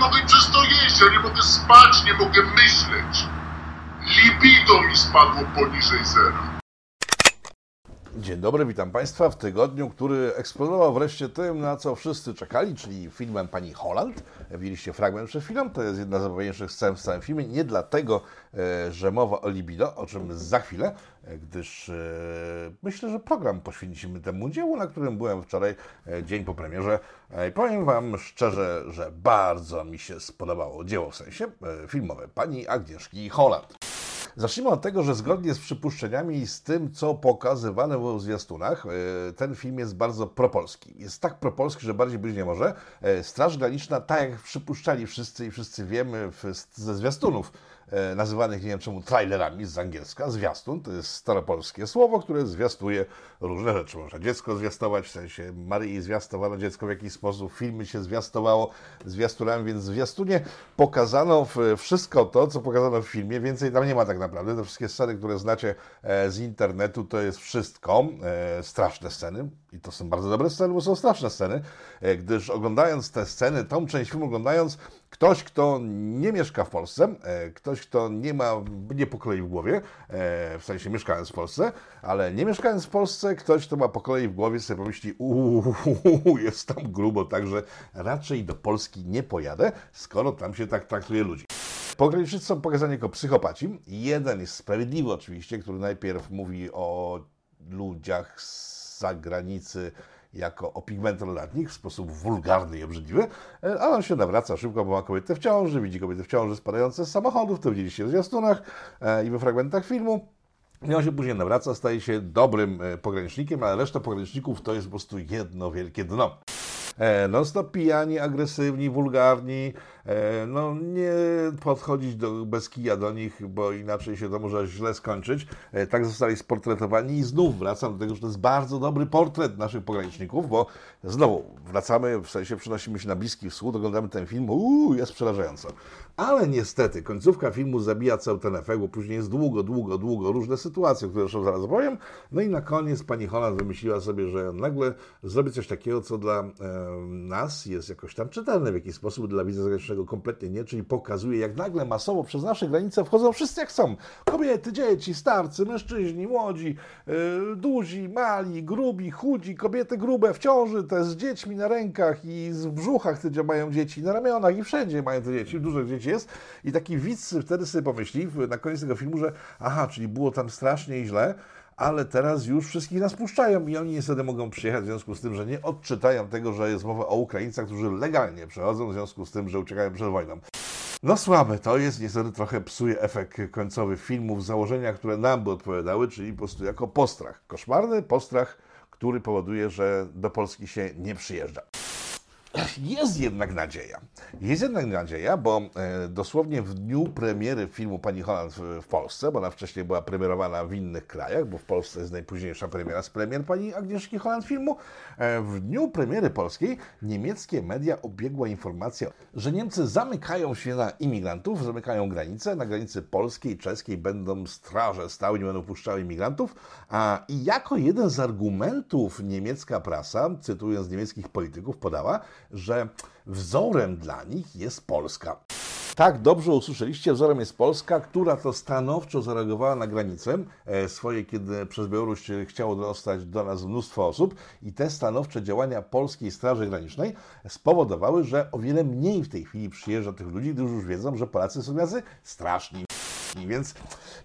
mogę przez to jeść, ja nie mogę spać, nie mogę myśleć. Libido mi spadło poniżej zera. Dzień dobry, witam Państwa w tygodniu, który eksplodował wreszcie tym, na co wszyscy czekali, czyli filmem Pani Holland. Widzieliście fragment przed chwilą, to jest jedna z zabawniejszych scen w całym filmie. Nie dlatego, e, że mowa o libido, o czym za chwilę, e, gdyż e, myślę, że program poświęcimy temu dziełu, na którym byłem wczoraj, dzień po premierze. I powiem Wam szczerze, że bardzo mi się spodobało dzieło, w sensie filmowe Pani Agnieszki Holland. Zacznijmy od tego, że zgodnie z przypuszczeniami i z tym, co pokazywane było w zwiastunach, e, ten film jest bardzo propolski. Jest tak propolski, że bardziej być nie może. E, Straż Graniczna, tak jak przypuszczali wszyscy i wszyscy wiemy ze zwiastunów, nazywanych nie wiem czemu trailerami z angielska. Zwiastun to jest staropolskie słowo, które zwiastuje różne rzeczy. Można dziecko zwiastować, w sensie Maryi zwiastowano dziecko w jakiś sposób, filmy się zwiastowało zwiastunami, więc w zwiastunie pokazano wszystko to, co pokazano w filmie. Więcej tam nie ma tak naprawdę. Te wszystkie sceny, które znacie e, z internetu, to jest wszystko. E, straszne sceny. I to są bardzo dobre sceny, bo są straszne sceny, gdyż oglądając te sceny, tą część filmu oglądając, Ktoś, kto nie mieszka w Polsce, e, ktoś, kto nie ma, nie pokolei w głowie, e, w sensie mieszkając w Polsce, ale nie mieszkając w Polsce, ktoś, kto ma pokolei w głowie, sobie pomyśli, uuu, jest tam grubo, także raczej do Polski nie pojadę, skoro tam się tak traktuje ludzi. Pogranicznicy są pokazani jako psychopaci. Jeden jest sprawiedliwy oczywiście, który najpierw mówi o ludziach z zagranicy, jako o pigmentolatnik w sposób wulgarny i obrzydliwy, e, ale on się nawraca szybko, bo ma kobietę w ciąży, widzi kobiety w ciąży spadające z samochodów, to widzieliście w zwiastunach e, i we fragmentach filmu. I on się później nawraca, staje się dobrym e, pogranicznikiem, ale reszta pograniczników to jest po prostu jedno wielkie dno. Non-stop pijani, agresywni, wulgarni, no nie podchodzić do, bez kija do nich, bo inaczej się to może źle skończyć. E, tak zostali sportretowani i znów wracam do tego, że to jest bardzo dobry portret naszych pograniczników, bo znowu wracamy, w sensie przenosimy się na Bliski Wschód, oglądamy ten film, uuu, jest przerażająco. Ale niestety końcówka filmu zabija cały ten efekt, bo później jest długo, długo, długo różne sytuacje, które zresztą zaraz opowiem. No i na koniec pani Holland wymyśliła sobie, że nagle zrobi coś takiego, co dla e, nas jest jakoś tam czytelne w jakiś sposób, dla widza zagranicznego kompletnie nie, czyli pokazuje, jak nagle masowo przez nasze granice wchodzą wszyscy jak są. Kobiety, dzieci, starcy, mężczyźni, młodzi, yy, duzi, mali, grubi, chudzi, kobiety grube w ciąży, te z dziećmi na rękach i w brzuchach, gdzie mają dzieci, na ramionach i wszędzie mają te dzieci, dużo dzieci jest. I taki widz wtedy sobie pomyśli na koniec tego filmu, że aha, czyli było tam strasznie źle, ale teraz już wszystkich nas puszczają i oni niestety mogą przyjechać w związku z tym, że nie odczytają tego, że jest mowa o Ukraińcach, którzy legalnie przechodzą w związku z tym, że uciekają przed wojną. No słabe to jest, niestety trochę psuje efekt końcowy filmów, założenia, które nam by odpowiadały, czyli po prostu jako postrach. Koszmarny postrach, który powoduje, że do Polski się nie przyjeżdża. Jest jednak nadzieja. Jest jednak nadzieja, bo e, dosłownie w dniu premiery filmu Pani Holland w, Polsce, bo ona wcześniej była premierowana w innych krajach, bo w Polsce jest najpóźniejsza premiera z premier Pani Agnieszki Holland filmu, e, w dniu premiery polskiej niemieckie media obiegła informacja, że Niemcy zamykają się na imigrantów, zamykają granice. Na granicy polskiej, czeskiej będą straże stałe, nie będą puszczały imigrantów. A, I jako jeden z argumentów niemiecka prasa, cytując niemieckich polityków, podała, że wzorem dla nich jest Polska. Tak, dobrze usłyszeliście, wzorem jest Polska, która to stanowczo zareagowała na granicę e, swoje, kiedy przez Białoruś chciało dostać do nas mnóstwo osób i te stanowcze działania Polskiej Straży Granicznej spowodowały, że o wiele mniej w tej chwili przyjeżdża tych ludzi, gdyż już wiedzą, że Polacy są jacy straszni. Więc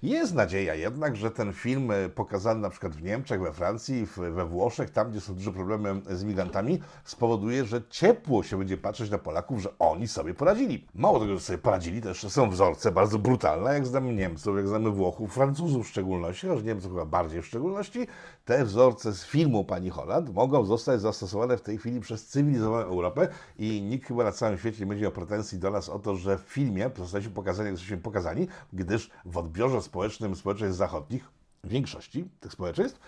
jest nadzieja jednak, że ten film e, pokazany na przykład w Niemczech, we Francji, we Włoszech, tam gdzie są duże problemy z migrantami, spowoduje, że ciepło się będzie patrzeć na Polaków, że oni sobie poradzili. Mało tego, że sobie poradzili, też są wzorce bardzo brutalne, jak znamy Niemców, jak znamy Włochów, Francuzów w szczególności, choć Niemców chyba bardziej w szczególności. Te wzorce z filmu Pani Holland mogą zostać zastosowane w tej chwili przez cywilizowaną Europę i nikt chyba na całym świecie nie będzie miał pretensji do nas o to, że w filmie zostaliśmy pokazani, jesteśmy pokazani, gdyż w odbiorze społecznym społeczeństw zachodnich, większości tych społeczeństw,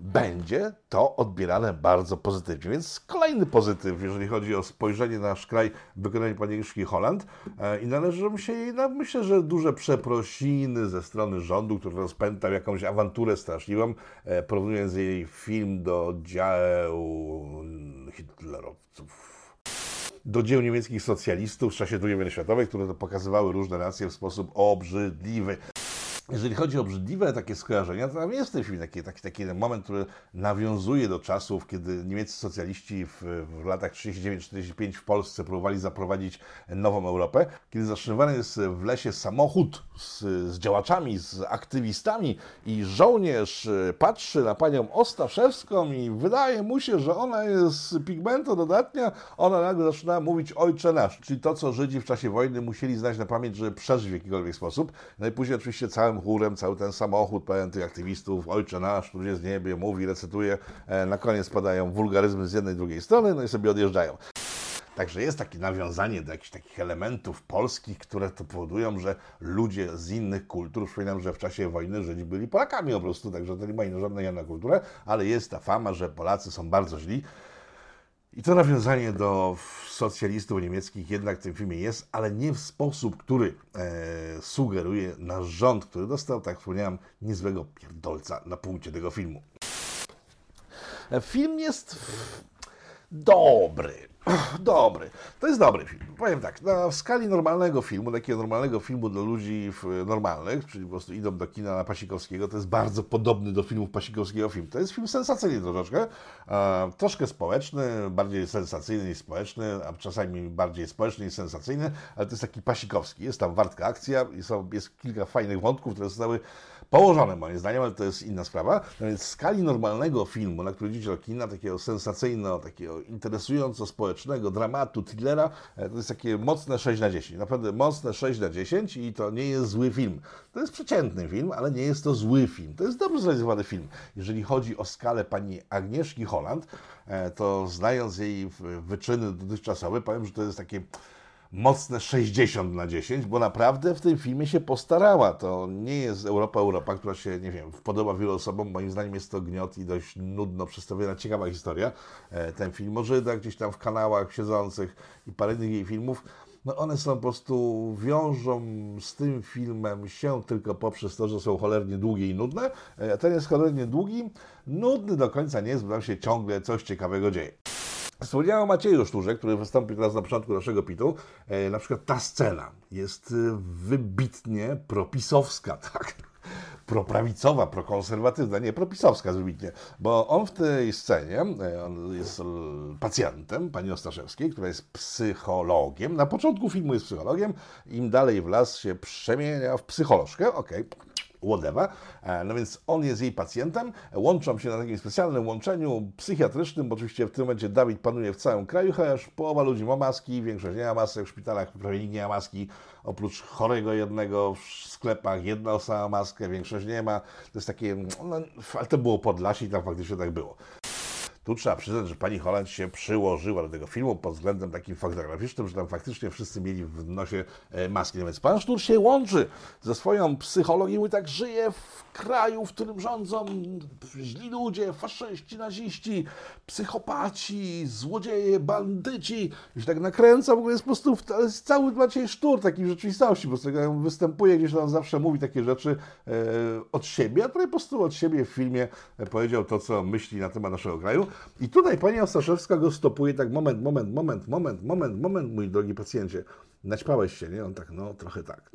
będzie to odbierane bardzo pozytywnie. Więc kolejny pozytyw, jeżeli chodzi o spojrzenie na nasz kraj w wykonaniu pani Agnieszki Holland. E, I należy się jej, no, myślę, że duże przeprosiny ze strony rządu, który rozpętał jakąś awanturę straszliwą, e, porównując jej film do dzieł hitlerowców. do dzieł niemieckich socjalistów w czasie II wojny światowej, które to pokazywały różne nacje w sposób obrzydliwy. Jeżeli chodzi o obrzydliwe takie skojarzenia, to tam jest w tym filmie taki, taki, taki moment, który nawiązuje do czasów, kiedy niemieccy socjaliści w, w latach 39-45 w Polsce próbowali zaprowadzić nową Europę, kiedy zatrzymywany jest w lesie samochód z, z działaczami, z aktywistami i żołnierz patrzy na panią Ostaszewską i wydaje mu się, że ona jest pigmento dodatnia, ona nagle zaczyna mówić ojcze nasz, czyli to, co Żydzi w czasie wojny musieli znać na pamięć, żeby przeżyć w jakikolwiek sposób. No i później oczywiście całym chórem, cały ten samochód pełen tych aktywistów, ojcze nasz, jest w niebie, mówi, recytuje, e, na koniec padają wulgaryzmy z jednej drugiej strony, no i sobie odjeżdżają. Także jest takie nawiązanie do jakichś takich elementów polskich, które to powodują, że ludzie z innych kultur, przypominam, że w czasie wojny Żydzi byli Polakami po prostu, także to nie ma żadnej innej kultury, ale jest ta fama, że Polacy są bardzo źli. I to nawiązanie do socjalistów niemieckich jednak w tym filmie jest, ale nie w sposób, który e, sugeruje nasz rząd, który dostał, tak wspomniałem, niezłego pierdolca na punkcie tego filmu. Film jest dobry. Dobry. To jest dobry film. Powiem tak, na skali normalnego filmu, takiego normalnego filmu dla ludzi normalnych, czyli po prostu idą do kina na Pasikowskiego, to jest bardzo podobny do filmów Pasikowskiego film. To jest film sensacyjny troszeczkę, e, troszkę społeczny, bardziej sensacyjny niż społeczny, a czasami bardziej społeczny niż sensacyjny, ale to jest taki Pasikowski. Jest tam wartka akcja i są, jest kilka fajnych wątków, które zostały położone moim zdaniem, ale to jest inna sprawa. Więc w skali normalnego filmu, na który idziecie do kina, takiego sensacyjnego, takiego interesująco społecznego, dramatu, thrillera, e, to jest takie mocne 6 na 10. Naprawdę mocne 6 na 10 i to nie jest zły film. To jest przeciętny film, ale nie jest to zły film. To jest dobrze zrealizowany film. Jeżeli chodzi o skalę pani Agnieszki Holland, e, to znając jej wyczyny dotychczasowe, powiem, że to jest takie mocne 60 na 10, bo naprawdę w tym filmie się postarała. To nie jest Europa, Europa, która się, nie wiem, podoba wielu osobom. Moim zdaniem jest to gniot i dość nudno przedstawiona, ciekawa historia. E, ten film o Żydach gdzieś tam w kanałach siedzących i parę innych jej filmów no one są po prostu, wiążą z tym filmem się tylko poprzez to, że są cholernie długie i nudne, e, ten jest cholernie długi, nudny do końca nie jest, bo tam się ciągle coś ciekawego dzieje. Wspomniałem o Macieju Szturze, który wystąpił teraz na początku naszego pitu. E, na przykład ta scena jest e, wybitnie propisowska, tak? proprawicowa, prokonserwatywna, nie, propisowska wybitnie, bo on w tej scenie, e, on jest pacjentem pani Ostaszewskiej, która jest psychologiem, na początku filmu jest psychologiem, im dalej w las się przemienia w psycholożkę, okej, okay whatever. E, no więc on jest jej pacjentem, łączą się na takim specjalnym łączeniu psychiatrycznym, bo oczywiście w tym momencie Dawid panuje w całym kraju, chociaż połowa ludzi ma maski, większość nie ma masek, w szpitalach prawie nikt nie ma maski, oprócz chorego jednego w sklepach jedna osoba ma maskę, większość nie ma. To jest takie, no, ale to było Podlasie i tam faktycznie tak było. Tu trzeba przyznać, że pani Holland się przyłożyła do tego filmu pod względem takim fotograficznym, że tam faktycznie wszyscy mieli w nosie e, maski. No więc pan Sztur się łączy ze swoją psychologią i tak żyje w kraju, w którym rządzą źli ludzie, faszyści, naziści, psychopaci, złodzieje, bandyci. I się tak nakręca, w ogóle jest po prostu jest cały Maciej Sztur taki w rzeczywistości, bo tego występuje gdzieś tam zawsze mówi takie rzeczy e, od siebie, a tutaj po prostu od siebie w filmie e, powiedział to, co myśli na temat naszego kraju. I tutaj pani Ostaszewska go stopuje tak, moment, moment, moment, moment, moment, moment, mój drogi pacjencie, naćpałeś się, nie? On tak, no trochę tak.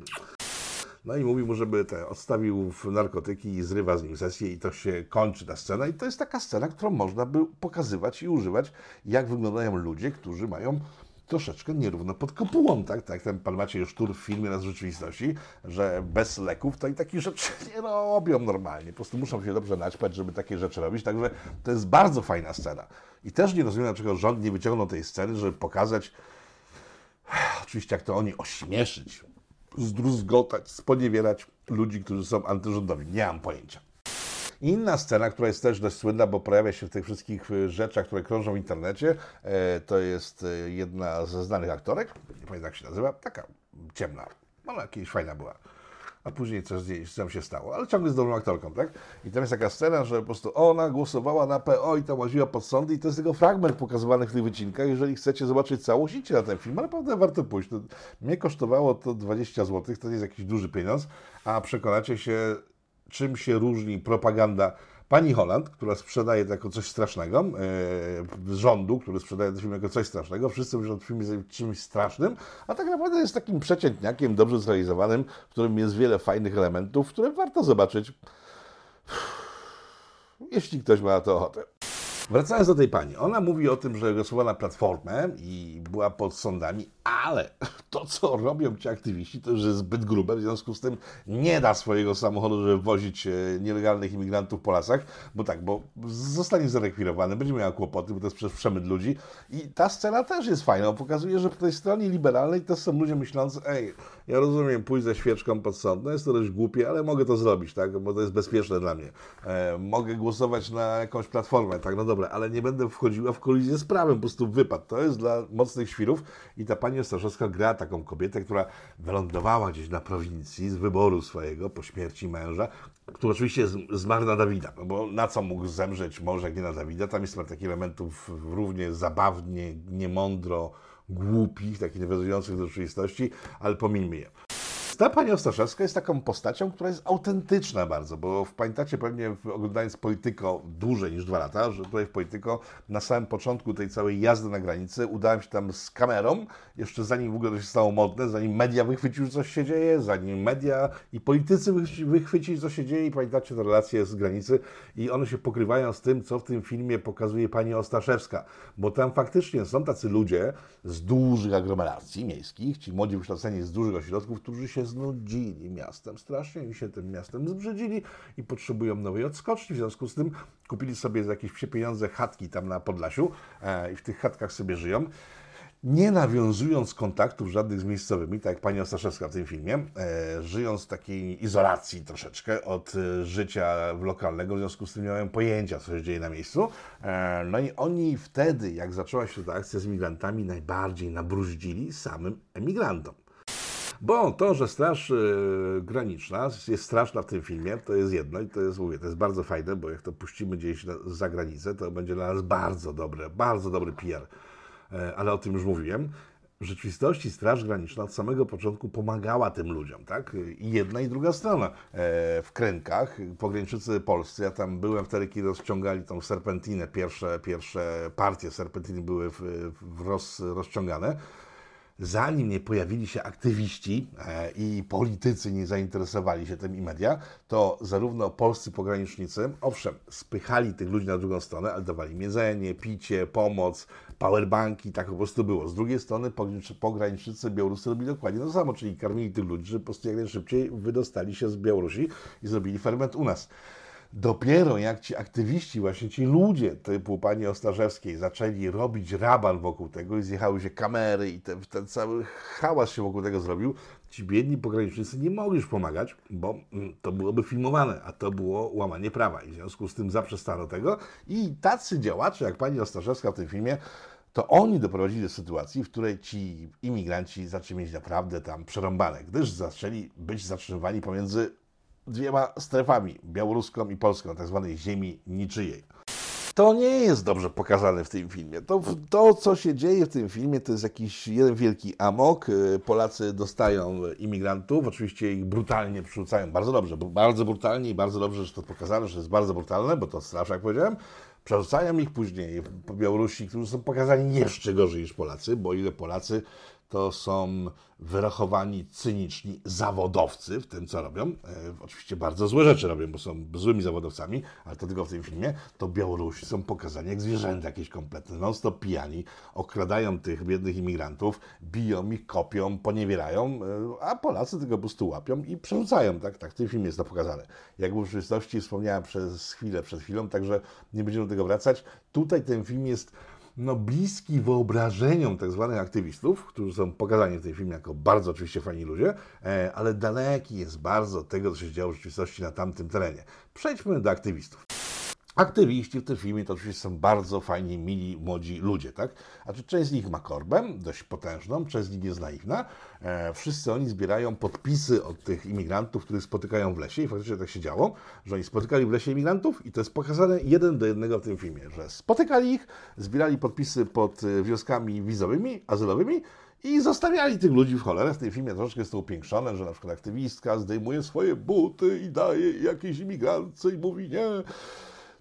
No i mówi mu, żeby te odstawił narkotyki i zrywa z nim sesję i to się kończy ta scena. I to jest taka scena, którą można by pokazywać i używać, jak wyglądają ludzie, którzy mają troszeczkę nierówno pod kopułą, tak? Tak ten pan Maciej Sztur w filmie raz w rzeczywistości, że bez leków to i takich rzeczy nie robią normalnie. Po prostu muszą się dobrze naćpać, żeby takie rzeczy robić. Także to jest bardzo fajna scena. I też nie rozumiem, dlaczego rząd nie wyciągnął tej sceny, żeby pokazać, oczywiście jak to oni ośmieszyć, zdruzgotać, sponiewierać ludzi, którzy są antyrządowi. Nie mam pojęcia. Inna scena, która jest też dość słynna, bo pojawia się w tych wszystkich y, rzeczach, które krążą w internecie, e, to jest y, jedna ze znanych aktorek, nie pamiętam jak się nazywa, taka ciemna, ona jakaś fajna była. A później coś z się stało, ale ciągle z dobrą aktorką, tak? I tam jest taka scena, że po prostu ona głosowała na PO i tam łaziła pod sądy i to jest tylko fragment pokazywany w tych wycinkach. Jeżeli chcecie zobaczyć całość, idźcie na ten film, ale naprawdę warto pójść. To, mnie kosztowało to 20 zł, to nie jest jakiś duży pieniądz, a przekonacie się czym się różni propaganda Pani Holland, która sprzedaje to jako coś strasznego, e, rządu, który sprzedaje ten film jako coś strasznego, wszyscy myślą, że ten film jest czymś strasznym, a tak naprawdę jest takim przeciętniakiem, dobrze zrealizowanym, w którym jest wiele fajnych elementów, które warto zobaczyć, jeśli ktoś ma na to ochotę. Wracając do tej pani, ona mówi o tym, że głosowała na platformę i była pod sądami, ale to, co robią ci aktywiści, to już jest zbyt grube, w związku z tym nie da swojego samochodu, żeby wozić e, nielegalnych imigrantów po lasach, bo tak, bo zostanie zarekwirowany, będzie miała kłopoty, bo to jest przecież przemyt ludzi i ta scena też jest fajna, pokazuje, że po tej stronie liberalnej też są ludzie myślący, ej, ja rozumiem, pójść ze świeczką pod sąd, no jest to dość głupie, ale mogę to zrobić, tak, bo to jest bezpieczne dla mnie. E, mogę głosować na jakąś platformę, tak, no dobra, ale nie będę wchodziła w kolizję z prawem, po prostu wypad. To jest dla mocnych świrów i ta pani Ostaszewska gra taką kobietę, która wylądowała gdzieś na prowincji z wyboru swojego po śmierci męża, który oczywiście zmarł na Dawida, no bo na co mógł zemrzeć mąż, jak nie na Dawida? Tam jest takich elementów równie zabawnie, niemądro, głupich, takich nawiązujących do rzeczywistości, ale pomijmy je. Ta pani Ostaszewska jest taką postacią, która jest autentyczna bardzo, bo pamiętacie pewnie oglądając Polityko dłużej niż dwa lata, że tutaj w Polityko na samym początku tej całej jazdy na granicy udałem się tam z kamerą, jeszcze zanim w ogóle to się stało modne, zanim media wychwyciły, co się dzieje, zanim media i politycy wychwycili, co się dzieje i pamiętacie te relacje z granicy i one się pokrywają z tym, co w tym filmie pokazuje pani Ostaszewska, bo tam faktycznie są tacy ludzie z dużych aglomeracji miejskich, ci młodzi wykształceni z dużych ośrodków, którzy się znudzili miastem strasznie i się tym miastem zbrzydzili i potrzebują nowej odskoczni. W związku z tym kupili sobie za jakieś pieniądze chatki tam na Podlasiu e, i w tych chatkach sobie żyją nie nawiązując kontaktów żadnych z miejscowymi, tak jak pani Ostaszewska w tym filmie, e, żyjąc w takiej izolacji troszeczkę od e, życia lokalnego, w związku z tym nie mają pojęcia, co się dzieje na miejscu. E, no i oni wtedy, jak zaczęła się ta akcja z migrantami, najbardziej nabruździli samym emigrantom. Bo to, że Straż y, Graniczna jest straszna w tym filmie, to jest jedno i to jest, mówię, to jest bardzo fajne, bo jak to puścimy gdzieś na, za granicę, to będzie dla nas bardzo dobre, bardzo dobry PR. E, ale o tym już mówiłem. W rzeczywistości Straż Graniczna od samego początku pomagała tym ludziom, tak? I jedna i druga strona. E, w Krękach, pograniczycy polscy, ja tam byłem wtedy, kiedy rozciągali tą serpentinę, pierwsze, pierwsze partie serpentiny były w, w roz, rozciągane zanim nie pojawili się aktywiści e, i politycy nie zainteresowali się tym i media, to zarówno polscy pogranicznicy, owszem, spychali tych ludzi na drugą stronę, ale dawali jedzenie, picie, pomoc, powerbanki, tak po prostu było. Z drugiej strony pogranicznicy białoruscy robili dokładnie to samo, czyli karmili tych ludzi, żeby po prostu jak najszybciej wydostali się z Białorusi i zrobili ferment u nas. Dopiero jak ci aktywiści, właśnie ci ludzie typu pani Ostarzewskiej zaczęli robić raban wokół tego i zjechały się kamery i ten, ten cały hałas się wokół tego zrobił, ci biedni pogranicznicy nie mogli już pomagać, bo mm, to byłoby filmowane, a to było łamanie prawa. I w związku z tym zaprzestano tego. I tacy działacze jak pani Ostarzewska w tym filmie to oni doprowadzili do sytuacji, w której ci imigranci zaczęli mieć naprawdę tam przerąbane, gdyż zaczęli być zatrzymywani pomiędzy dwiema strefami, białoruską i polską, tak zwanej ziemi niczyjej. To nie jest dobrze pokazane w tym filmie. To, to, co się dzieje w tym filmie, to jest jakiś jeden wielki amok. Polacy dostają imigrantów, oczywiście ich brutalnie przerzucają, bardzo dobrze, bardzo brutalnie i bardzo dobrze, że to pokazane, że jest bardzo brutalne, bo to strasz, jak powiedziałem. Przerzucają ich później po Białorusi, którzy są pokazani jeszcze gorzej niż Polacy, bo ile Polacy to są wyrachowani, cyniczni zawodowcy w tym, co robią. E, oczywiście bardzo złe rzeczy robią, bo są złymi zawodowcami, ale to tylko w tym filmie. To Białorusi są pokazani jak zwierzęta jakieś kompletne, non-stop pijani, okradają tych biednych imigrantów, biją ich, kopią, poniewierają, e, a Polacy tylko po prostu łapią i przerzucają. Tak, tak w tym filmie jest to pokazane. Jak w rzeczywistości wspomniałem przez chwilę, przed chwilą, także nie będziemy do tego wracać. Tutaj ten film jest no, bliski wyobrażeniom tak zwanych aktywistów, którzy są pokazani w tej filmie jako bardzo oczywiście fajni ludzie, e, ale daleki jest bardzo od tego, co się działo w rzeczywistości na tamtym terenie. Przejdźmy do aktywistów. Aktywiści w tym filmie to oczywiście są bardzo fajni, mili, młodzi ludzie, tak? A czy część z nich ma korbę, dość potężną, część z nich jest naiwna. E, wszyscy oni zbierają podpisy od tych imigrantów, których spotykają w lesie i faktycznie tak się działo, że oni spotykali w lesie imigrantów i to jest pokazane jeden do jednego w tym filmie, że spotykali ich, zbierali podpisy pod e, wnioskami wizowymi, azylowymi i zostawiali tych ludzi w cholerę. W tym filmie troszkę jest to upiększone, że na przykład aktywistka zdejmuje swoje buty i daje jakiejś imigrantce i mówi nie,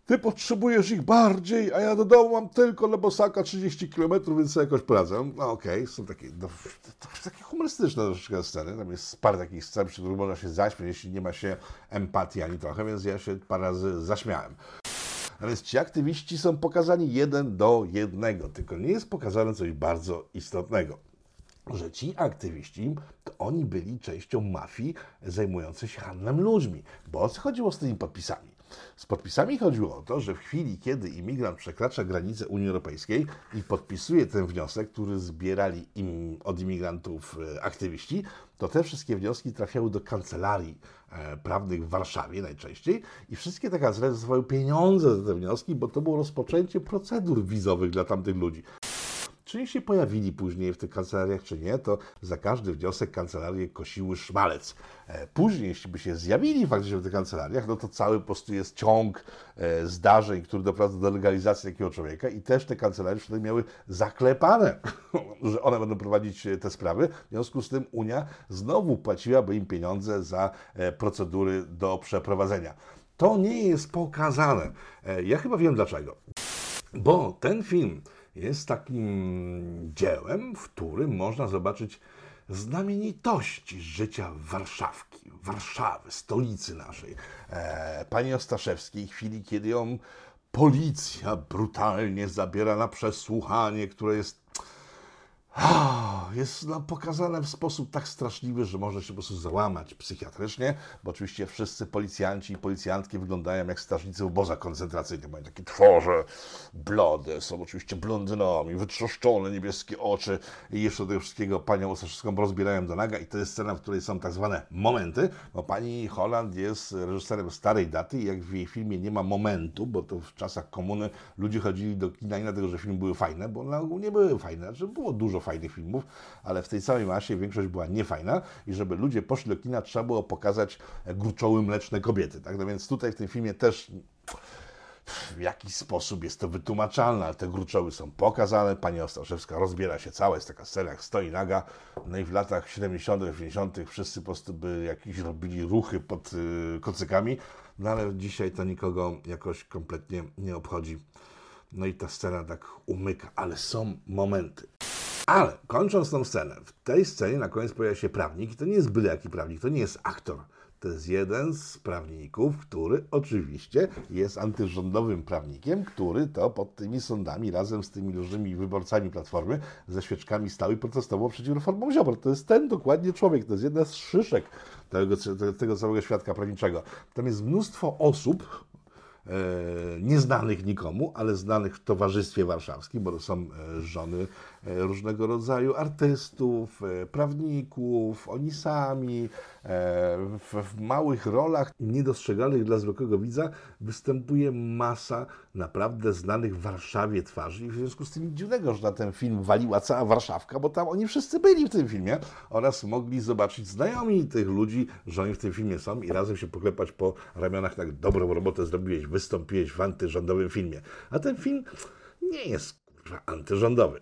ty potrzebujesz ich bardziej, a ja do domu mam tylko na bosaka 30 km, więc sobie jakoś poradzę. No okej, okay. są takie, no, takie humorystyczne troszeczkę sceny, tam jest parę takich scen, przy których można się zaśmiać, jeśli nie ma się empatii ani trochę, więc ja się parę razy zaśmiałem. Natomiast ci aktywiści są pokazani jeden do jednego, tylko nie jest pokazane coś bardzo istotnego że ci aktywiści, to oni byli częścią mafii zajmującej się handlem ludźmi. Bo o co chodziło z tymi podpisami? Z podpisami chodziło o to, że w chwili, kiedy imigrant przekracza granicę Unii Europejskiej i podpisuje ten wniosek, który zbierali im od imigrantów e, aktywiści, to te wszystkie wnioski trafiały do kancelarii e, prawnych w Warszawie najczęściej i wszystkie te kancelarie dostawały pieniądze za te wnioski, bo to było rozpoczęcie procedur wizowych dla tamtych ludzi. Czy się pojawili później w tych kancelariach, czy nie, to za każdy wniosek kancelarie kosiły szmalec. E, później, jeśli by się zjawili faktycznie w tych kancelariach, no to cały po prostu jest ciąg e, zdarzeń, który doprowadza do legalizacji takiego człowieka i też te kancelarie wtedy miały zaklepane, że one będą prowadzić e, te sprawy. W związku z tym Unia znowu płaciłaby im pieniądze za procedury do przeprowadzenia. To nie jest pokazane. Ja chyba wiem dlaczego. Bo ten film jest takim dziełem, w którym można zobaczyć znamienitości życia Warszawki, Warszawy, stolicy naszej. E, pani Ostaszewskiej, chwili, kiedy ją policja brutalnie zabiera na przesłuchanie, które jest jest no, pokazane w sposób tak straszliwy, że można się po prostu załamać psychiatrycznie, bo oczywiście wszyscy policjanci i policjantki wyglądają jak strażnicy w obozach koncentracyjnych. Mają takie tworze blode, są oczywiście blondynami, wytrzeszczone niebieskie oczy i jeszcze do tego wszystkiego panią Ostaszewską rozbierają do naga i to jest scena, w której są tak zwane momenty, bo pani Holland jest reżyserem starej daty i jak w jej filmie nie ma momentu, bo to w czasach komuny ludzie chodzili do kina i dlatego, że filmy były fajne, bo na ogół nie były fajne, znaczy było dużo fajnych filmów, ale w tej całej masie większość była niefajna i żeby ludzie poszli do kina, trzeba było pokazać gruczoły mleczne kobiety. Tak? No więc tutaj w tym filmie też w jakiś sposób jest to wytłumaczalne, ale te gruczoły są pokazane. Pani Ostaszewska rozbiera się cała, jest taka scena, jak stoi naga. No i w latach 70., 80. wszyscy po prostu by jakieś robili ruchy pod y, kocykami, no ale dzisiaj to nikogo jakoś kompletnie nie obchodzi. No i ta scena tak umyka, ale są momenty. Ale kończąc tą scenę, w tej scenie na koniec pojawia się prawnik i to nie jest byle jaki prawnik, to nie jest aktor. To jest jeden z prawników, który oczywiście jest antyrządowym prawnikiem, który to pod tymi sądami razem z tymi różnymi wyborcami Platformy ze świeczkami stał i protestował przeciw reformom Ziobro. To jest ten dokładnie człowiek, to jest jedna z szyszek tego, tego całego świadka prawniczego. Tam jest mnóstwo osób, E, nieznanych nikomu, ale znanych w towarzystwie warszawskim, bo to są e, żony różnego rodzaju artystów, prawników, oni sami, w, w małych rolach niedostrzegalnych dla zwykłego widza występuje masa naprawdę znanych w Warszawie twarzy i w związku z tym dziwnego, że na ten film waliła cała Warszawka, bo tam oni wszyscy byli w tym filmie oraz mogli zobaczyć znajomi tych ludzi, że oni w tym filmie są i razem się poklepać po ramionach, tak dobrą robotę zrobiłeś, wystąpiłeś w antyrządowym filmie. A ten film nie jest kurwa, antyrządowy.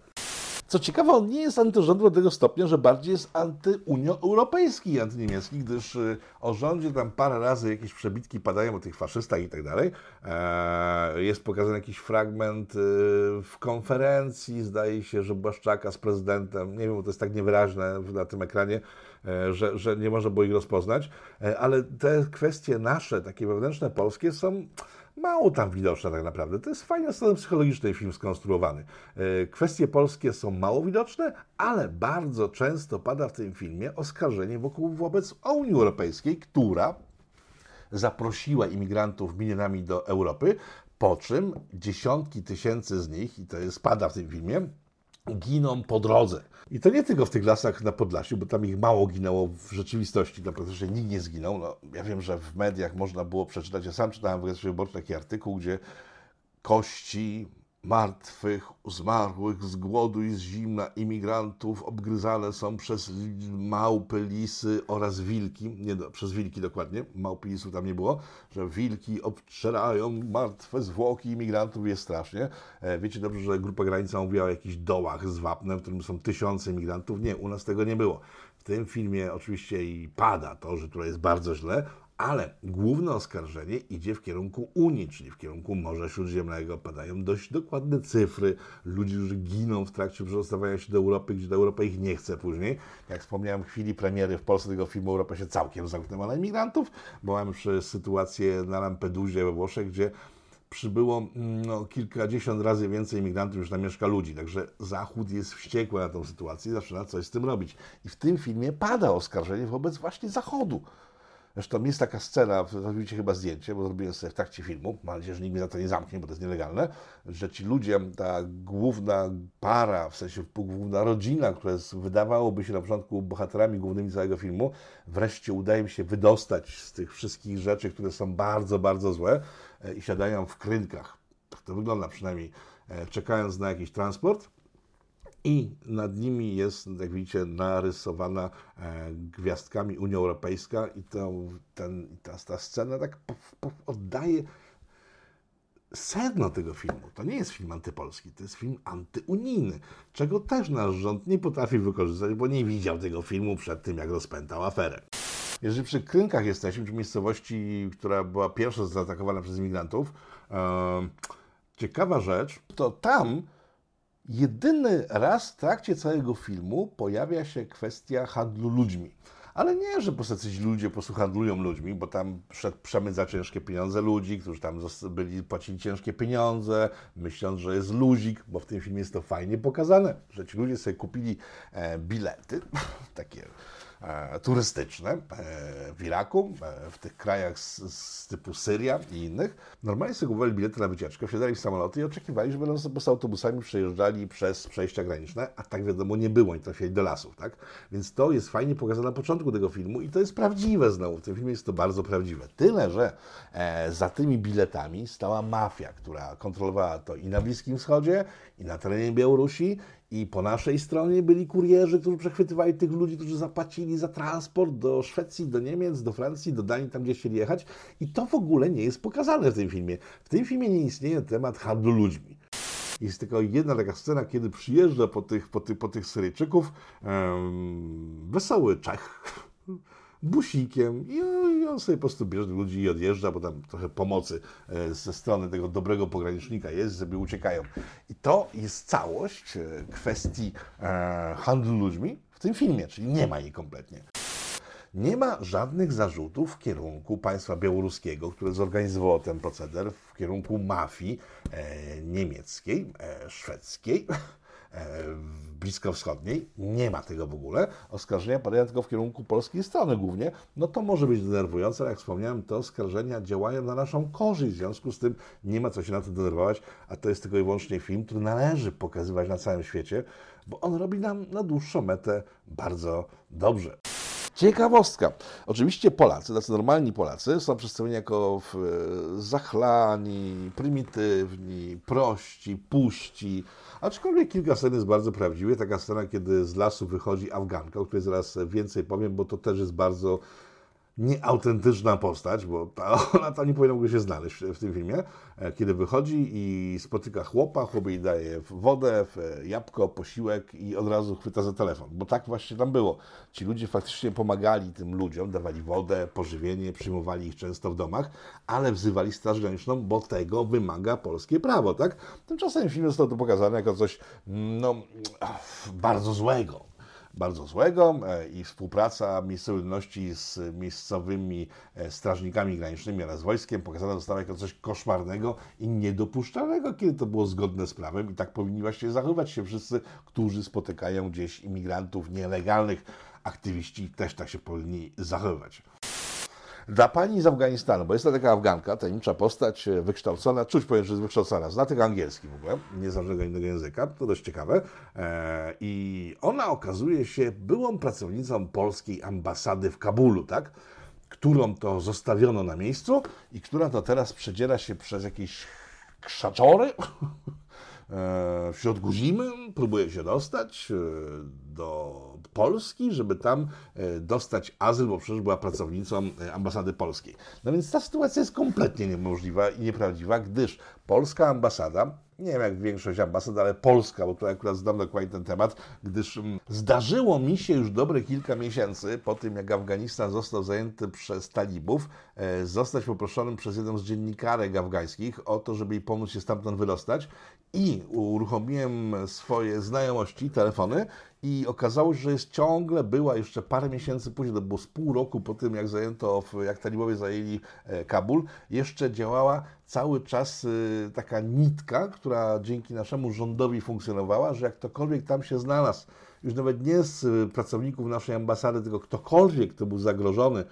Co ciekawe, on nie jest antyrządowy do tego stopnia, że bardziej jest antyunioeuropejski i antyniemiecki, gdyż y, o rządzie tam parę razy jakieś przebitki padają o tych faszystach i tak dalej. E, jest pokazany jakiś fragment y, w konferencji, zdaje się, że Błaszczaka z prezydentem, nie wiem, bo to jest tak niewyraźne na tym ekranie, że, że nie można było ich rozpoznać, e, ale te kwestie nasze, takie wewnętrzne, polskie są mało tam widoczne tak naprawdę. To jest fajnie strony psychologicznej film skonstruowany. E, kwestie polskie są mało widoczne, ale bardzo często pada w tym filmie oskarżenie wokół wobec Unii Europejskiej, która zaprosiła imigrantów milionami do Europy, po czym dziesiątki tysięcy z nich, i to jest pada w tym filmie, giną po drodze. I to nie tylko w tych lasach na Podlasiu, bo tam ich mało ginęło w rzeczywistości, na praktycznie nikt nie zginął. No, ja wiem, że w mediach można było przeczytać, ja sam czytałem w Gazecie Wyborczej taki artykuł, gdzie kości martwych, zmarłych z głodu i z zimna imigrantów obgryzane są przez małpy, lisy oraz wilki, nie przez wilki dokładnie, małpy lisów tam nie było, że wilki obcierają martwe zwłoki imigrantów, jest strasznie. E, wiecie dobrze, że Grupa Granica mówiła o jakichś dołach z wapnem, w którym są tysiące imigrantów. Nie, u nas tego nie było. W tym filmie oczywiście i pada to, że tutaj jest bardzo źle, ale główne oskarżenie idzie w kierunku Unii, czyli w kierunku Morza Śródziemnego. Padają dość dokładne cyfry ludzi, którzy giną w trakcie przedostawania się do Europy, gdzie Europa ich nie chce później. Jak wspomniałem, w chwili premiery w Polsce tego filmu Europa się całkiem zamknęła na imigrantów, bo mamy przez sytuację na Lampedusie we Włoszech, gdzie przybyło no, kilkadziesiąt razy więcej imigrantów niż tam mieszka ludzi. Także Zachód jest wściekły na tę sytuację i zaczyna coś z tym robić. I w tym filmie pada oskarżenie wobec właśnie Zachodu. Zresztą jest taka scena, zrobicie chyba zdjęcie, bo zrobiłem sobie w trakcie filmu, mam nadzieję, że nikt mnie za to nie zamknie, bo to jest nielegalne, że ci ludzie, ta główna para, w sensie główna rodzina, która jest, wydawałoby się na początku bohaterami głównymi całego filmu, wreszcie udaje im się wydostać z tych wszystkich rzeczy, które są bardzo, bardzo złe e, i siadają w krynkach. Tak to wygląda przynajmniej, e, czekając na jakiś transport i nad nimi jest, jak widzicie, narysowana e, gwiazdkami Unia Europejska i to, ten, ta, ta scena tak oddaje sedno tego filmu. To nie jest film antypolski, to jest film antyunijny, czego też nasz rząd nie potrafi wykorzystać, bo nie widział tego filmu przed tym, jak rozpętał aferę. Jeżeli przy Krynkach jesteśmy, przy miejscowości, która była pierwsza zaatakowana przez imigrantów, e, ciekawa rzecz, to tam Jedyny raz w trakcie całego filmu pojawia się kwestia handlu ludźmi. Ale nie, że po prostu ludzie po prostu handlują ludźmi, bo tam przemyt za ciężkie pieniądze ludzi, którzy tam byli, płacili ciężkie pieniądze, myśląc, że jest luzik, bo w tym filmie jest to fajnie pokazane, że ci ludzie sobie kupili e, bilety, takie turystyczne e, w Iraku, e, w tych krajach z, z, typu Syria i innych. Normalnie sobie kupowali bilety na wycieczkę, wsiadali w samoloty i oczekiwali, że będą sobie z autobusami przejeżdżali przez przejścia graniczne, a tak wiadomo nie było, nie trafiali do lasów, tak? Więc to jest fajnie pokazane na początku tego filmu i to jest prawdziwe znowu, w tym filmie jest to bardzo prawdziwe. Tyle, że e, za tymi biletami stała mafia, która kontrolowała to i na Bliskim Wschodzie, i na terenie Białorusi, i po naszej stronie byli kurierzy, którzy przechwytywali tych ludzi, którzy zapłacili za transport do Szwecji, do Niemiec, do Francji, do Danii, tam gdzie chcieli jechać. I to w ogóle nie jest pokazane w tym filmie. W tym filmie nie istnieje temat handlu ludźmi. Jest tylko jedna taka scena, kiedy przyjeżdża po tych, po tych, po tych Syryjczyków um, wesoły Czech, busikiem i, on sobie po prostu bierze ludzi i odjeżdża, bo tam trochę pomocy e, ze strony tego dobrego pogranicznika jest, żeby uciekają. I to jest całość e, kwestii e, handlu ludźmi w tym filmie, czyli nie ma jej kompletnie. Nie ma żadnych zarzutów w kierunku państwa białoruskiego, które zorganizowało ten proceder, w kierunku mafii e, niemieckiej, e, szwedzkiej, bliskowschodniej. Nie ma tego w ogóle. Oskarżenia padają tylko w kierunku polskiej strony głównie. No to może być denerwujące, ale jak wspomniałem, te oskarżenia działają na naszą korzyść. W związku z tym nie ma co się na to denerwować, a to jest tylko i wyłącznie film, który należy pokazywać na całym świecie, bo on robi nam na dłuższą metę bardzo dobrze. Ciekawostka. Oczywiście Polacy, tacy normalni Polacy, są przedstawieni jako e, zachlani, prymitywni, prości, puści. Aczkolwiek kilka scen jest bardzo prawdziwych. Taka scena, kiedy z lasu wychodzi Afganka, o której zaraz więcej powiem, bo to też jest bardzo nieautentyczna postać, bo ta, ona tam nie powinna się znaleźć w, w, tym filmie, e, kiedy wychodzi i spotyka chłopa, chłop jej daje wodę, jabłko, posiłek i od razu chwyta za telefon, bo tak właśnie tam było. Ci ludzie faktycznie pomagali tym ludziom, dawali wodę, pożywienie, przyjmowali ich często w domach, ale wzywali Straż Graniczną, bo tego wymaga polskie prawo, tak? Tymczasem film został to pokazane jako coś, no, bardzo złego bardzo złego e, i współpraca miejscowej ludności z miejscowymi e, strażnikami granicznymi oraz wojskiem pokazana została jako coś koszmarnego i niedopuszczalnego, kiedy to było zgodne z prawem i tak powinni właśnie zachowywać się wszyscy, którzy spotykają gdzieś imigrantów nielegalnych. Aktywiści też tak się powinni zachowywać. Dla pani z Afganistanu, bo jest to taka Afganka, tajemnicza postać, e, wykształcona, czuć powiem, że jest wykształcona, zna tylko angielski w ogóle, nie zna żadnego innego języka, to dość ciekawe. E, I ona okazuje się byłą pracownicą polskiej ambasady w Kabulu, tak? Którą to zostawiono na miejscu i która to teraz przedziera się przez jakieś krzaczory w środku zimy próbuje się dostać e, do Polski, żeby tam e, dostać azyl, bo przecież była pracownicą ambasady polskiej. No więc ta sytuacja jest kompletnie niemożliwa i nieprawdziwa, gdyż polska ambasada nie wiem jak większość ambasad, ale Polska, bo tu akurat znam dokładnie ten temat, gdyż mm, zdarzyło mi się już dobre kilka miesięcy po tym, jak Afganistan został zajęty przez talibów, e, zostać poproszonym przez jedną z dziennikarek afgańskich o to, żeby jej pomóc się stamtąd wydostać i uruchomiłem swoje znajomości, telefony i okazało się, że jest ciągle, była jeszcze parę miesięcy później, to było z pół roku po tym, jak zajęto, jak talibowie zajęli e, Kabul, jeszcze działała cały czas e, taka nitka, która dzięki naszemu rządowi funkcjonowała, że jak ktokolwiek tam się znalazł, już nawet nie z e, pracowników naszej ambasady, tylko ktokolwiek, kto był zagrożony,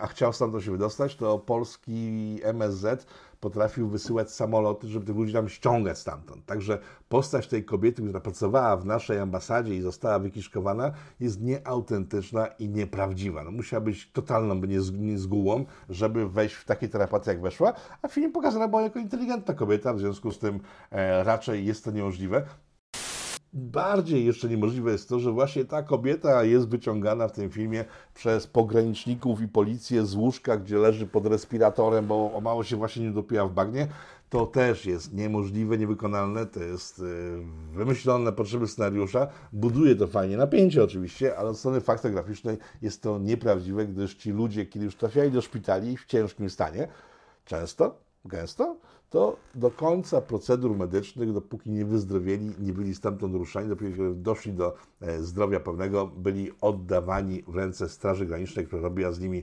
a chciał stamtąd się wydostać, to polski MSZ potrafił wysyłać samoloty, żeby tych ludzi tam ściągać stamtąd. Także postać tej kobiety, która pracowała w naszej ambasadzie i została wykiszkowana, jest nieautentyczna i nieprawdziwa. No, musiała być totalną niezgułą, żeby wejść w takie terapaty, jak weszła, a film pokazana była jako inteligentna kobieta, w związku z tym e, raczej jest to niemożliwe. Bardziej jeszcze niemożliwe jest to, że właśnie ta kobieta jest wyciągana w tym filmie przez pograniczników i policję z łóżka, gdzie leży pod respiratorem, bo o mało się właśnie nie dopiła w bagnie. To też jest niemożliwe, niewykonalne, to jest e, wymyślone na potrzeby scenariusza. Buduje to fajnie napięcie oczywiście, ale od strony faktograficznej jest to nieprawdziwe, gdyż ci ludzie, kiedy już trafiali do szpitali w ciężkim stanie, często, gęsto, to do końca procedur medycznych, dopóki nie wyzdrowieli, nie byli stamtąd ruszani, dopiero doszli do e, zdrowia pełnego, byli oddawani w ręce Straży Granicznej, która robiła z nimi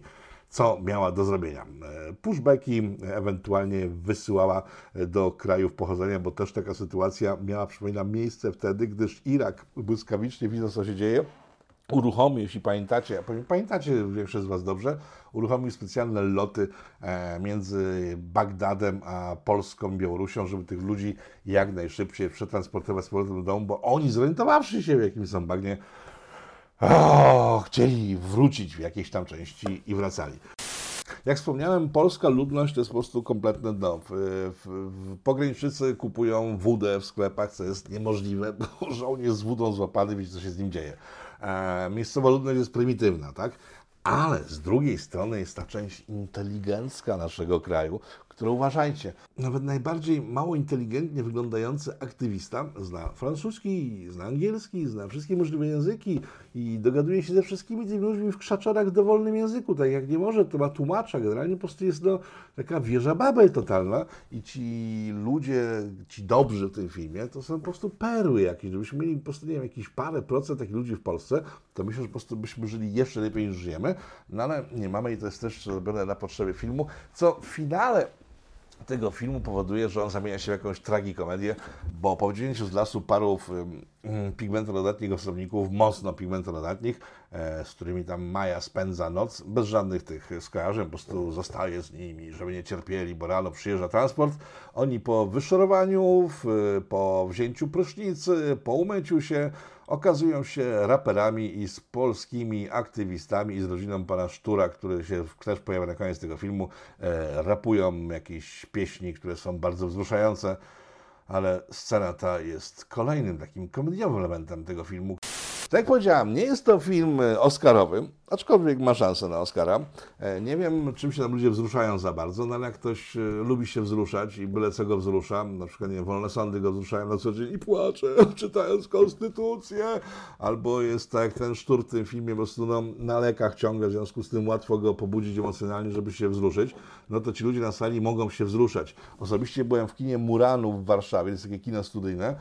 co miała do zrobienia. E, pushbacki ewentualnie wysyłała e, do krajów pochodzenia, bo też taka sytuacja miała, przypominam, miejsce wtedy, gdyż Irak błyskawicznie widząc, co się dzieje, uruchomił, jeśli pamiętacie, pamiętacie większość z Was dobrze, uruchomił specjalne loty e, między Bagdadem a Polską, Białorusią, żeby tych ludzi jak najszybciej przetransportować z powrotem do domu, bo oni zorientowawszy się, w jakim są bagnie, chcieli wrócić w jakiejś tam części i wracali. Jak wspomniałem, polska ludność to jest po prostu w, w, pograniczycy kupują wódę w sklepach, co jest niemożliwe, bo żołnierz z wódą złapany, wiecie, co się z nim dzieje. E, miejscowa ludność jest prymitywna, tak? Ale z drugiej strony jest ta część inteligencka naszego kraju, które uważajcie, nawet najbardziej mało inteligentnie wyglądający aktywista zna francuski, zna angielski, zna wszystkie możliwe języki i dogaduje się ze wszystkimi tymi ludźmi w krzaczorach w dowolnym języku. Tak jak nie może, to ma tłumacza. Generalnie po prostu jest no, taka wieża babel totalna i ci ludzie, ci dobrzy w tym filmie, to są po prostu perły jakieś. Gdybyśmy mieli po prostu, nie wiem, jakieś parę procent takich ludzi w Polsce, to myślę, że po prostu byśmy żyli jeszcze lepiej niż żyjemy. No ale nie mamy i to jest też robione na potrzeby filmu, co w finale tego filmu powoduje, że on zamienia się w jakąś tragikomedię, bo po wyciągnięciu z lasu parów pigmentorodatnych osobników, mocno pigmentorodatnych, e, z którymi tam Maja spędza noc, bez żadnych tych skojarzeń, po prostu zostaje z nimi, żeby nie cierpieli, bo rano przyjeżdża transport. Oni po wyszorowaniu, po wzięciu prysznicy, po umyciu się, okazują się raperami i z polskimi aktywistami i z rodziną pana Sztura, który się też pojawia na koniec tego filmu, e, rapują jakieś pieśni, które są bardzo wzruszające, ale scena ta jest kolejnym takim komediowym elementem tego filmu. Tak jak powiedziałem, nie jest to film oscarowy, aczkolwiek ma szansę na Oscara. E, nie wiem, czym się tam ludzie wzruszają za bardzo, no ale jak ktoś e, lubi się wzruszać i byle co go wzrusza, na przykład nie wolne sądy go wzruszają na co dzień i płacze, czytając konstytucję, albo jest tak jak ten sztur w tym filmie, po prostu no, na lekach ciągle, w związku z tym łatwo go pobudzić emocjonalnie, żeby się wzruszyć, no to ci ludzie na sali mogą się wzruszać. Osobiście byłem w kinie Muranu w Warszawie, to jest takie kino studyjne, e,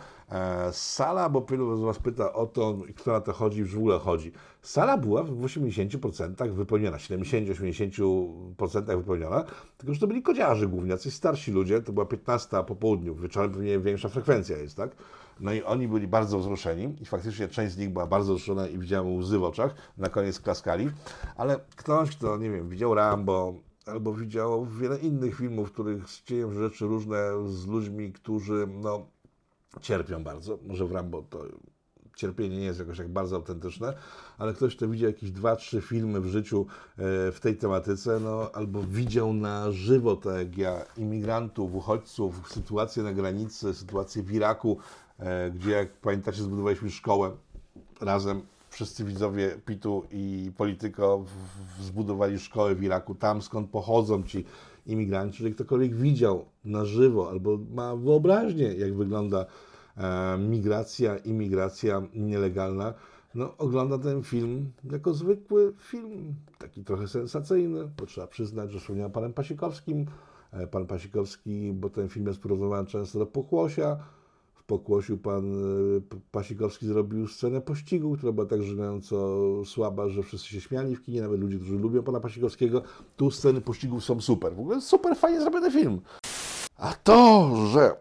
sala, bo wielu z Was pyta o to, kto na to chodzi, w ogóle chodzi. Sala była w 80% wypełniona, 70-80% wypełniona, tylko że to byli kodziarze głównie, jacyś starsi ludzie, to była 15 po południu, wieczorem pewnie większa frekwencja jest, tak? No i oni byli bardzo wzruszeni i faktycznie część z nich była bardzo wzruszona i widziałem łzy w oczach, na koniec klaskali, ale ktoś, kto, nie wiem, widział Rambo, albo widział wiele innych filmów, w których dzieją rzeczy różne z ludźmi, którzy, no, cierpią bardzo, może w Rambo to cierpienie nie jest jakoś tak bardzo autentyczne, ale ktoś, kto widział jakieś dwa, trzy filmy w życiu e, w tej tematyce, no, albo widział na żywo, tak jak ja, imigrantów, uchodźców, sytuację na granicy, sytuację w Iraku, e, gdzie, jak pamiętacie, zbudowaliśmy szkołę razem. Wszyscy widzowie Pitu i Polityko zbudowali szkołę w Iraku, tam skąd pochodzą ci imigranci. Jeżeli ktokolwiek widział na żywo albo ma wyobraźnię, jak wygląda e, migracja, imigracja nielegalna, no, ogląda ten film jako zwykły film, taki trochę sensacyjny, bo trzeba przyznać, że wspomniałem panem Pasikowskim. E, pan Pasikowski, bo ten film jest porównywany często do Pokłosia. W Pokłosiu pan e, Pasikowski zrobił scenę pościgu, która była tak żenująco słaba, że wszyscy się śmiali w kinie, nawet ludzie, którzy lubią pana Pasikowskiego. Tu sceny pościgów są super. W ogóle super fajnie zrobiony film. A to, że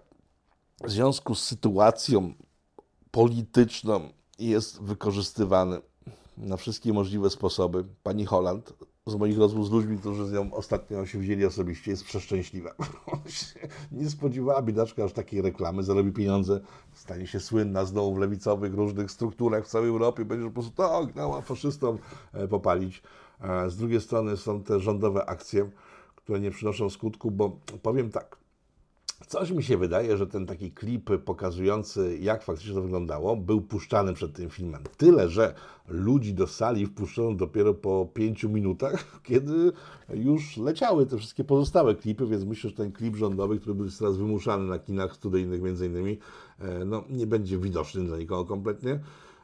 w związku z sytuacją polityczną jest wykorzystywany na wszystkie możliwe sposoby. Pani Holland, z moich rozmów z ludźmi, którzy z nią ostatnio się wzięli osobiście, jest przeszczęśliwa. Nie spodziewała biedaczka aż takiej reklamy, zarobi pieniądze, stanie się słynna znowu w lewicowych różnych strukturach w całej Europie, będzie po prostu tak, dała faszystom e, popalić. Z drugiej strony są te rządowe akcje, które nie przynoszą skutku, bo powiem tak, Coś mi się wydaje, że ten taki klip pokazujący, jak faktycznie to wyglądało, był puszczany przed tym filmem. Tyle, że ludzi do sali wpuszczono dopiero po pięciu minutach, kiedy już leciały te wszystkie pozostałe klipy, więc myślę, że ten klip rządowy, który był teraz wymuszany na kinach studyjnych między innymi, e, no, nie będzie widoczny dla nikogo kompletnie.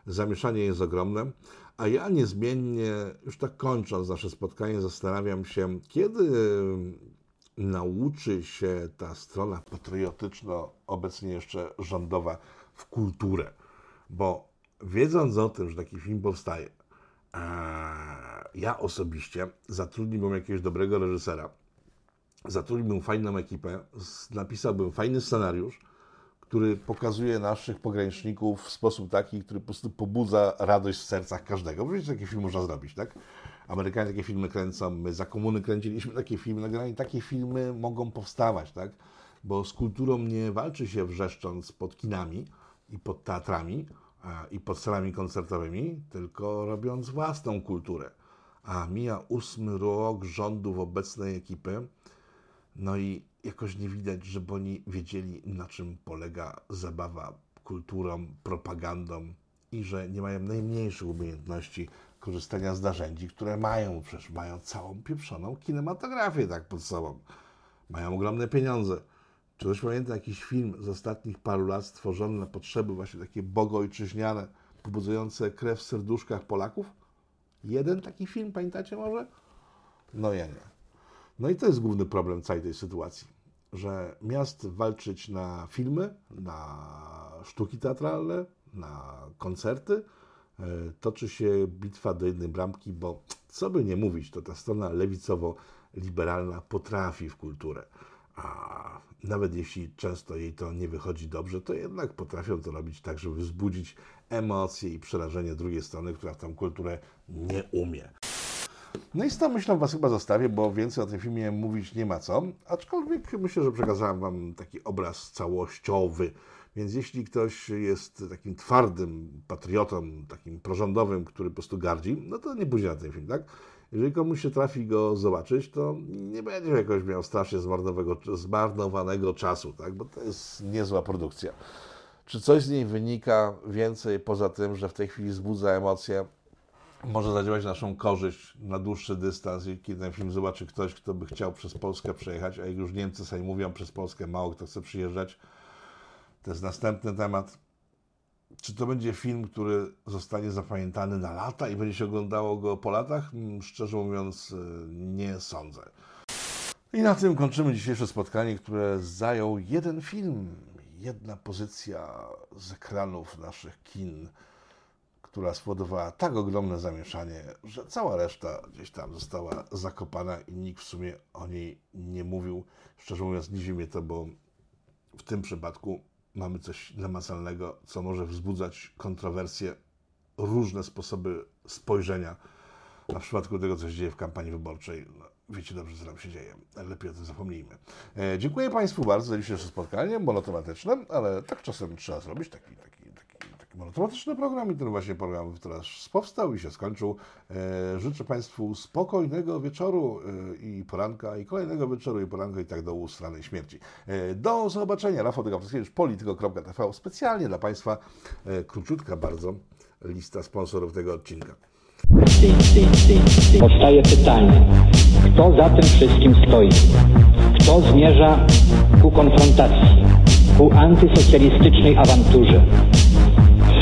Zamieszanie jest ogromne. A ja niezmiennie, już tak kończąc nasze spotkanie, zastanawiam się, kiedy nauczy się ta strona patriotyczna, obecnie jeszcze rządowa, w kulturę. Bo wiedząc o tym, że taki film powstaje, ja osobiście zatrudniłbym jakiegoś dobrego reżysera, zatrudniłbym fajną ekipę, napisałbym fajny scenariusz, który pokazuje naszych pograniczników w sposób taki, który po prostu pobudza radość w sercach każdego. Bo wiecie, taki film można zrobić, tak? Amerykanie takie filmy kręcą, my za komuny kręciliśmy takie filmy, nagranie takie filmy mogą powstawać, tak? Bo z kulturą nie walczy się wrzeszcząc pod kinami i pod teatrami i pod salami koncertowymi, tylko robiąc własną kulturę. A mija ósmy rok rządów obecnej ekipy, no i jakoś nie widać, żeby oni wiedzieli, na czym polega zabawa kulturą, propagandą i że nie mają najmniejszych umiejętności korzystania z narzędzi, które mają, przecież mają całą pieprzoną kinematografię tak pod sobą. Mają ogromne pieniądze. Czy ktoś pamięta jakiś film z ostatnich paru lat stworzony na potrzeby właśnie takie bogojczyźniane, pobudzające krew w serduszkach Polaków? Jeden taki film, pamiętacie może? No ja nie. No i to jest główny problem całej tej sytuacji, że miast walczyć na filmy, na sztuki teatralne, na koncerty, toczy się bitwa do jednej bramki, bo co by nie mówić, to ta strona lewicowo-liberalna potrafi w kulturę. A nawet jeśli często jej to nie wychodzi dobrze, to jednak potrafią to robić tak, żeby wzbudzić emocje i przerażenie drugiej strony, która w tą kulturę nie umie. No i z tą myślą Was chyba zostawię, bo więcej o tym filmie mówić nie ma co. Aczkolwiek myślę, że przekazałem Wam taki obraz całościowy więc jeśli ktoś jest takim twardym patriotą, takim prorządowym, który po prostu gardzi, no to nie pójdzie na ten film, tak? Jeżeli komuś się trafi go zobaczyć, to nie będzie jakoś miał strasznie zmarnowanego czasu, tak? Bo to jest niezła produkcja. Czy coś z niej wynika więcej poza tym, że w tej chwili wzbudza emocje, może zadziałać naszą korzyść na dłuższy dystans i kiedy ten film zobaczy ktoś, kto by chciał przez Polskę przejechać, a jak już Niemcy sobie mówią, przez Polskę mało kto chce przyjeżdżać, to jest następny temat. Czy to będzie film, który zostanie zapamiętany na lata i będzie się oglądało go po latach? Mm, szczerze mówiąc, y, nie sądzę. I na tym kończymy dzisiejsze spotkanie, które zajął jeden film, jedna pozycja z ekranów naszych kin, która spowodowała tak ogromne zamieszanie, że cała reszta gdzieś tam została zakopana i nikt w sumie o niej nie mówił. Szczerze mówiąc, dziwi mnie to, bo w tym przypadku mamy coś namacalnego, co może wzbudzać kontrowersje, różne sposoby spojrzenia. Na przypadku tego, co się dzieje w kampanii wyborczej, no, wiecie dobrze, co tam się dzieje. Lepiej o tym zapomnijmy. E, dziękuję Państwu bardzo za dzisiejsze spotkanie, monotematyczne, ale tak czasem trzeba zrobić, taki, taki monotematyczny program i ten właśnie program teraz powstał i się skończył. E, życzę Państwu spokojnego wieczoru e, i poranka, i kolejnego wieczoru i poranka i tak do ustanej śmierci. E, do zobaczenia. Rafał Dygawskiewicz, polityko.tv. Specjalnie dla Państwa króciutka bardzo lista sponsorów tego odcinka. Powstaje pytanie, kto za tym wszystkim stoi. Kto zmierza ku konfrontacji, ku antysocjalistycznej awanturze.